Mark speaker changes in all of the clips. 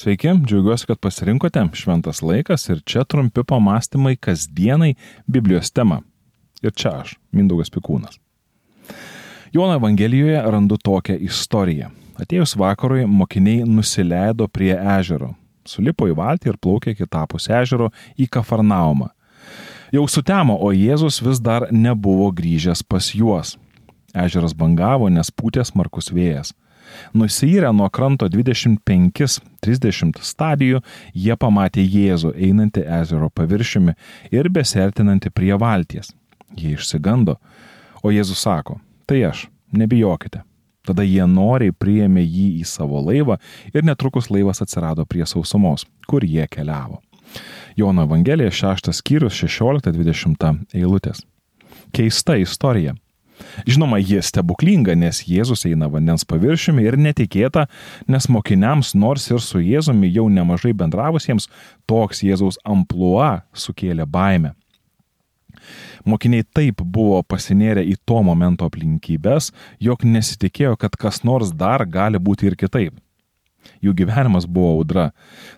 Speaker 1: Sveiki, džiaugiuosi, kad pasirinkote šventas laikas ir čia trumpi pamastymai kasdienai Biblijos tema. Ir čia aš, Mindaugas Pikūnas. Jono Evangelijoje randu tokią istoriją. Atėjus vakarui mokiniai nusileido prie ežero, sulipo į valtį ir plaukė kitapus ežero į Kafarnaumą. Jau sutemo, o Jėzus vis dar nebuvo grįžęs pas juos. Ežeras bangavo, nes pūtė smarkus vėjas. Nusirę nuo kranto 25-30 stadijų, jie pamatė Jėzų einantį ezero paviršiumi ir besertinantį prie valties. Jie išsigando, o Jėzus sako, tai aš, nebijokite. Tada jie noriai priėmė jį į savo laivą ir netrukus laivas atsirado prie sausumos, kur jie keliavo. Jono Evangelija 6 skyrius 16-20 eilutės. Keista istorija. Žinoma, ji stebuklinga, nes Jėzus eina vandens paviršiumi ir netikėta, nes mokiniams, nors ir su Jėzumi jau nemažai bendravusiems, toks Jėzaus amplua sukėlė baimę. Mokiniai taip buvo pasinėrę į to momento aplinkybės, jog nesitikėjo, kad kas nors dar gali būti ir kitaip. Jų gyvenimas buvo audra.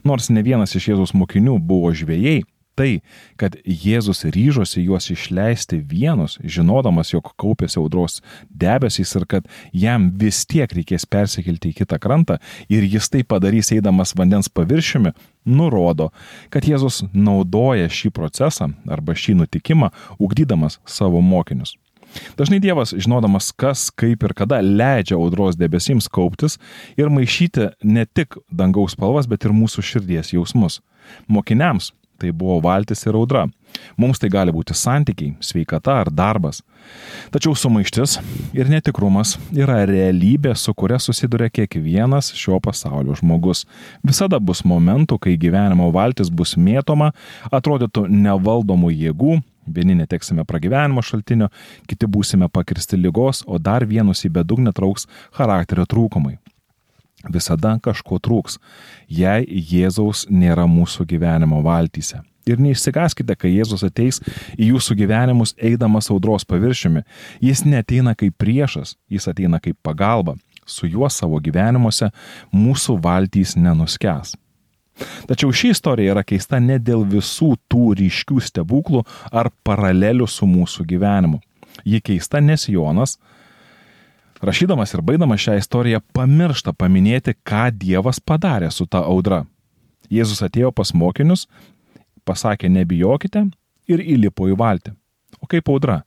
Speaker 1: Nors ne vienas iš Jėzaus mokinių buvo žvėjai, tai, kad Jėzus ryžosi juos išleisti vienus, žinodamas, jog kaupėsi audros debesys ir kad jam vis tiek reikės persikelti į kitą krantą ir jis tai padarys eidamas vandens paviršiumi, nurodo, kad Jėzus naudoja šį procesą arba šį nutikimą, ugdydamas savo mokinius. Dažnai Dievas, žinodamas, kas, kaip ir kada leidžia audros debesims kauptis ir maišyti ne tik dangaus spalvas, bet ir mūsų širdies jausmus. Mokiniams tai buvo valtis ir audra. Mums tai gali būti santykiai, sveikata ar darbas. Tačiau sumaištis ir netikrumas yra realybė, su kuria susiduria kiekvienas šio pasaulio žmogus. Visada bus momentų, kai gyvenimo valtis bus mėtoma, atrodytų nevaldomų jėgų, vieni neteksime pragyvenimo šaltinio, kiti būsime pakirsti lygos, o dar vienus į bedugnę trauks charakterio trūkumai visada kažko trūks, jei Jėzaus nėra mūsų gyvenimo valtyse. Ir neišsigaskite, kai Jėzus ateis į jūsų gyvenimus eidamas audros paviršiumi. Jis neteina kaip priešas, jis ateina kaip pagalba. Su juo savo gyvenimuose mūsų valtys nenuskęs. Tačiau ši istorija yra keista ne dėl visų tų ryškių stebuklų ar paralelių su mūsų gyvenimu. Ji keista, nes Jonas, rašydamas ir baigdamas šią istoriją, pamiršta paminėti, ką Dievas padarė su ta audra. Jėzus atėjo pas mokinius, pasakė nebijokite ir įlipo į valtį. O kaip audra?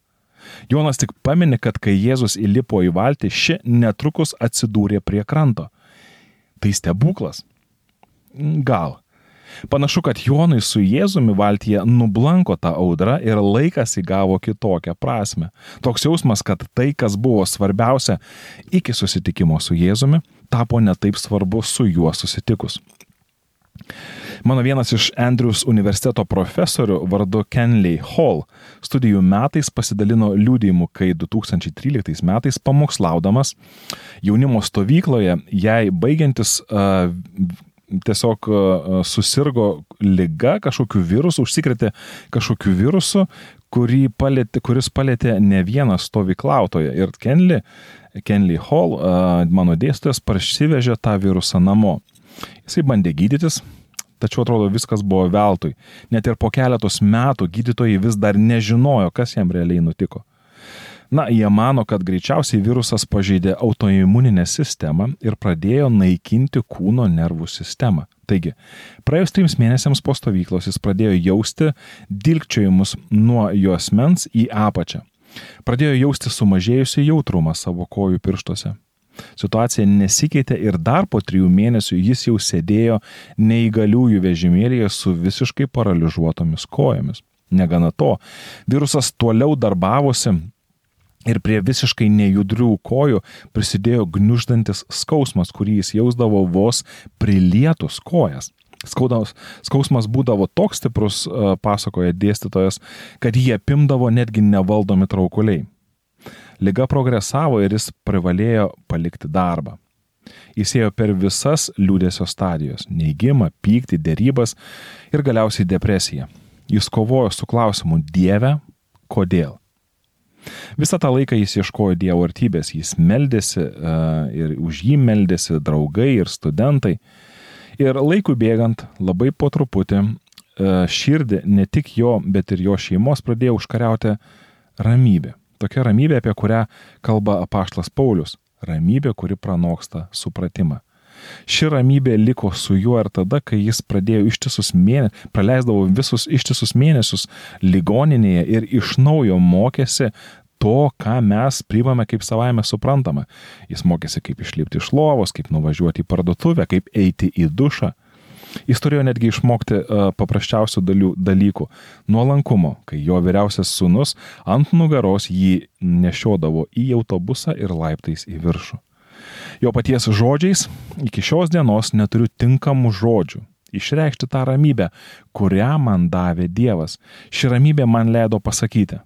Speaker 1: Jonas tik paminė, kad kai Jėzus įlipo į valtį, ši netrukus atsidūrė prie kranto. Tai stebuklas. Gal. Panašu, kad Jonui su Jėzumi valtyje nublanko tą audrą ir laikas įgavo kitokią prasme. Toks jausmas, kad tai, kas buvo svarbiausia iki susitikimo su Jėzumi, tapo netaip svarbu su juo susitikus. Mano vienas iš Andrews universiteto profesorių vardu Kenley Hall studijų metais pasidalino liūdėjimu, kai 2013 metais pamokslaudamas jaunimo stovykloje, jai baigiantis uh, tiesiog susirgo lyga, kažkokiu virusu, užsikrėtė kažkokiu virusu, palėtė, kuris palėtė ne vieną stovyklautoją. Ir Kenley, Kenley Hall, mano dėstytojas, parsivežė tą virusą namo. Jisai bandė gydytis, tačiau atrodo viskas buvo veltui. Net ir po keletos metų gydytojai vis dar nežinojo, kas jam realiai nutiko. Na, jie mano, kad greičiausiai virusas pažeidė autoimuninę sistemą ir pradėjo naikinti kūno nervų sistemą. Taigi, praėjus trims mėnesiams po stovyklos jis pradėjo jausti dilgčiojimus nuo juosmens į apačią. Pradėjo jausti sumažėjusi jautrumą savo kojų pirštuose. Situacija nesikeitė ir dar po trijų mėnesių jis jau sėdėjo neįgaliųjų vežimėlėje su visiškai paralyžiuotomis kojomis. Negana to, virusas toliau darbavosi ir prie visiškai nejudrių kojų prisidėjo gniuždantis skausmas, kurį jis jausdavo vos prilietus kojas. Skaudaus, skausmas būdavo toks stiprus, e, pasakoja dėstytojas, kad jį apimdavo netgi nevaldomi traukuliai. Liga progresavo ir jis privalėjo palikti darbą. Jis ėjo per visas liūdėsio stadijos - neigimą, pyktį, dėrybas ir galiausiai depresiją. Jis kovojo su klausimu Dieve, kodėl. Visą tą laiką jis ieškojo Dievo artybės, jis meldėsi uh, ir už jį meldėsi draugai ir studentai. Ir laikui bėgant, labai po truputį e, širdį ne tik jo, bet ir jo šeimos pradėjo užkariauti ramybė. Tokia ramybė, apie kurią kalba apaštlas Paulius. Ramybė, kuri pranoksta supratimą. Ši ramybė liko su juo ir tada, kai jis pradėjo ištisus mėnesius, praleisdavo visus ištisus mėnesius ligoninėje ir iš naujo mokėsi to, ką mes priimame kaip savaime suprantama. Jis mokėsi, kaip išlipti iš lovos, kaip nuvažiuoti į parduotuvę, kaip eiti į dušą. Jis turėjo netgi išmokti uh, paprasčiausių dalių, dalykų - nuolankumo, kai jo vyriausias sunus ant nugaros jį nešiodavo į autobusą ir laiptais į viršų. Jo paties žodžiais iki šios dienos neturiu tinkamų žodžių išreikšti tą ramybę, kurią man davė Dievas. Ši ramybė man leido pasakyti,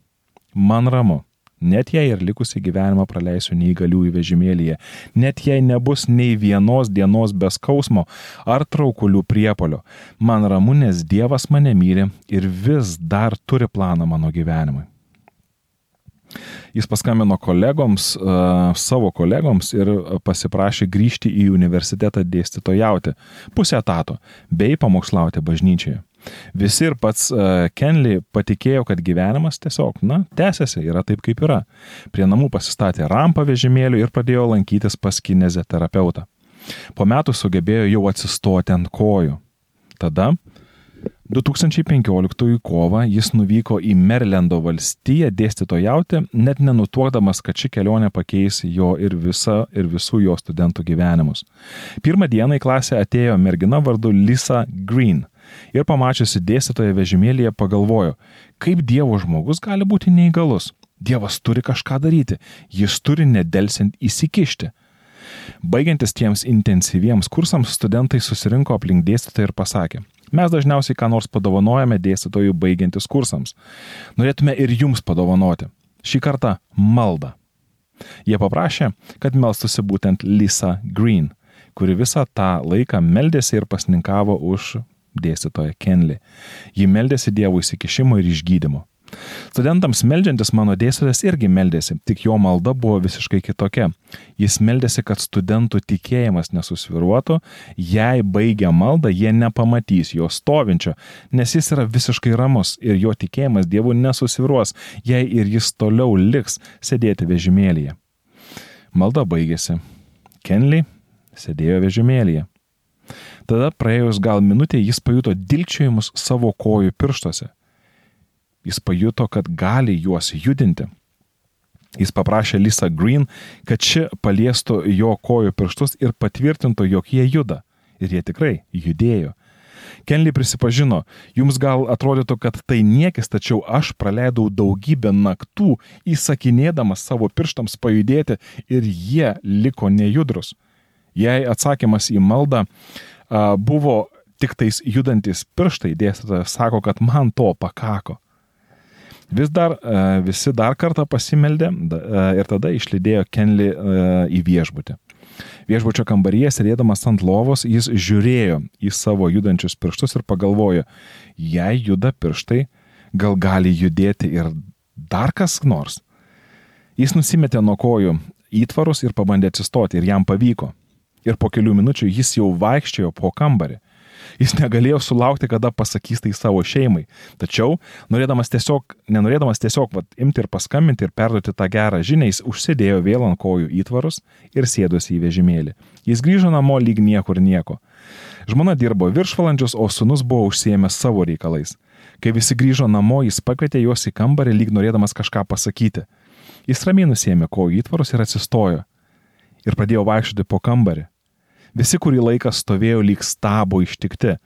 Speaker 1: man ramu, net jei ir likusi gyvenimą praleisiu neįgaliųjų vežimėlyje, net jei nebus nei vienos dienos be skausmo ar traukulių priepolio, man ramu, nes Dievas mane myli ir vis dar turi planą mano gyvenimui. Jis paskambino kolegoms, savo kolegoms ir pasiprašė grįžti į universitetą dėstytojauti pusę etato bei pamokslauti bažnyčioje. Visi ir pats Kenley patikėjo, kad gyvenimas tiesiog, na, tęsiasi, yra taip kaip yra. Prie namų pasistatė rampą vežimėlių ir pradėjo lankytis pas kineziterapeutą. Po metų sugebėjo jau atsistoti ant kojų. Tada 2015 kovą jis nuvyko į Merlendo valstiją dėstytojauti, net nenutuokdamas, kad ši kelionė pakeis jo ir, visa, ir visų jo studentų gyvenimus. Pirmą dieną į klasę atėjo mergina vardu Lisa Green ir pamačiusi dėstytoją vežimėlėje pagalvojo, kaip Dievo žmogus gali būti neįgalus. Dievas turi kažką daryti, jis turi nedelsiant įsikišti. Baigiantis tiems intensyviems kursams, studentai susirinko aplink dėstytoją ir pasakė, Mes dažniausiai ką nors padovanojame dėstytojų baigiantis kursams. Norėtume ir jums padovanoti. Šį kartą maldą. Jie paprašė, kad melstusi būtent Lisa Green, kuri visą tą laiką meldėsi ir pasninkavo už dėstytoją Kenley. Ji meldėsi Dievo įsikišimo ir išgydymo. Studentams meldžiantis mano dėstytojas irgi meldėsi, tik jo malda buvo visiškai kitokia. Jis meldėsi, kad studentų tikėjimas nesusviruotų, jei baigia maldą, jie nepamatys jo stovinčio, nes jis yra visiškai ramus ir jo tikėjimas Dievu nesusviruos, jei ir jis toliau liks sėdėti vežimėlyje. Malda baigėsi. Kenley sėdėjo vežimėlyje. Tada praėjus gal minutė jis pajuto dilčiojimus savo kojų pirštuose. Jis pajuto, kad gali juos judinti. Jis paprašė Lisa Green, kad ši paliestų jo kojų pirštus ir patvirtintų, jog jie juda. Ir jie tikrai judėjo. Kenley prisipažino, jums gal atrodytų, kad tai niekis, tačiau aš praleidau daugybę naktų įsakinėdamas savo pirštams pajudėti ir jie liko nejudrus. Jei atsakymas į maldą a, buvo tik tais judantis pirštai, dėstytojas sako, kad man to pakako. Vis dar e, visi dar kartą pasimeldė e, ir tada išlydėjo Kenley e, į viešbutį. Viešbučio kambaryje sėdėdamas ant lovos jis žiūrėjo į savo judančius pirštus ir pagalvojo, jei juda pirštai, gal gali judėti ir dar kas nors. Jis nusimetė nuo kojų įtvarus ir pabandė atsistoti ir jam pavyko. Ir po kelių minučių jis jau vaikščiojo po kambarį. Jis negalėjo sulaukti, kada pasakys tai savo šeimai. Tačiau, norėdamas tiesiog, nenorėdamas tiesiog vat, imti ir paskambinti ir perduoti tą gerą žinią, jis užsidėjo vėl ant kojų įtvarus ir sėdosi į vežimėlį. Jis grįžo namo lyg niekur nieko. Žmona dirbo viršvalandžius, o sunus buvo užsiemęs savo reikalais. Kai visi grįžo namo, jis pakvietė juos į kambarį lyg norėdamas kažką pasakyti. Jis ramiai nusėmė kojų įtvarus ir atsistojo. Ir pradėjo vaikščioti po kambarį. Visi kurį laiką stovėjo lyg stabo ištikti.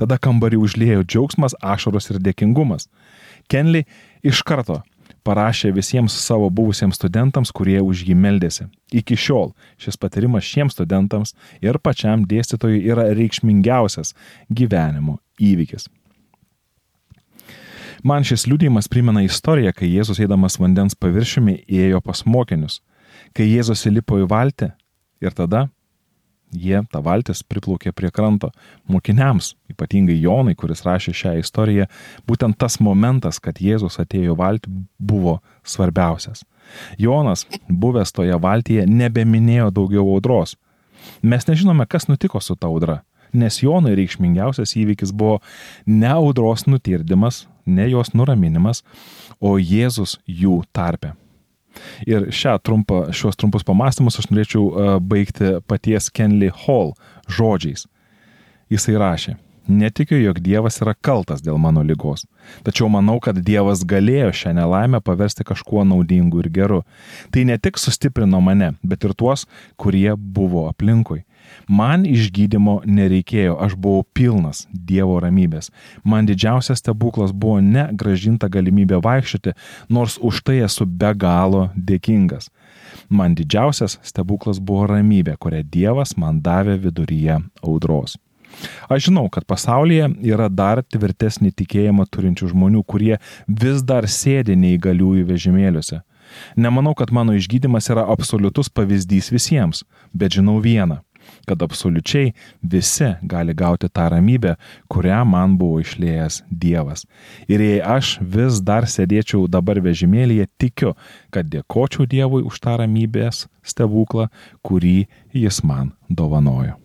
Speaker 1: Tada kambarį užlėjo džiaugsmas, ašaros ir dėkingumas. Kenley iš karto parašė visiems savo buvusiems studentams, kurie už jį meldėsi. Iki šiol šis patyrimas šiems studentams ir pačiam dėstytojui yra reikšmingiausias gyvenimo įvykis. Man šis liūdėjimas primena istoriją, kai Jėzus eidamas vandens paviršiumi ėjo pas mokinius, kai Jėzus įlipo į valtį ir tada jie, ta valtis, priplaukė prie kranto. Mokiniams, ypatingai Jonai, kuris rašė šią istoriją, būtent tas momentas, kad Jėzus atėjo valtį, buvo svarbiausias. Jonas, buvęs toje valtyje, nebeminėjo daugiau audros. Mes nežinome, kas nutiko su ta audra. nes Jonui reikšmingiausias įvykis buvo ne audros nutirdimas, ne jos nuraminimas, o Jėzus jų tarpe. Ir šią trumpą, šios trumpus pamastymus aš norėčiau uh, baigti paties Kenley Hall žodžiais. Jisai rašė, Netikiu, jog Dievas yra kaltas dėl mano lygos. Tačiau manau, kad Dievas galėjo šią nelaimę paversti kažkuo naudingu ir geru. Tai ne tik sustiprino mane, bet ir tuos, kurie buvo aplinkui. Man išgydymo nereikėjo, aš buvau pilnas Dievo ramybės. Man didžiausias stebuklas buvo ne gražinta galimybė vaikščioti, nors už tai esu be galo dėkingas. Man didžiausias stebuklas buvo ramybė, kurią Dievas man davė viduryje audros. Aš žinau, kad pasaulyje yra dar tvirtesnį tikėjimą turinčių žmonių, kurie vis dar sėdi neįgaliųjų vežimėliuose. Nemanau, kad mano išgydymas yra absoliutus pavyzdys visiems, bet žinau vieną kad absoliučiai visi gali gauti tą ramybę, kurią man buvo išlėjęs Dievas. Ir jei aš vis dar sėdėčiau dabar vežimėlėje, tikiu, kad dėkočiau Dievui už tą ramybės stebuklą, kurį jis man dovanojo.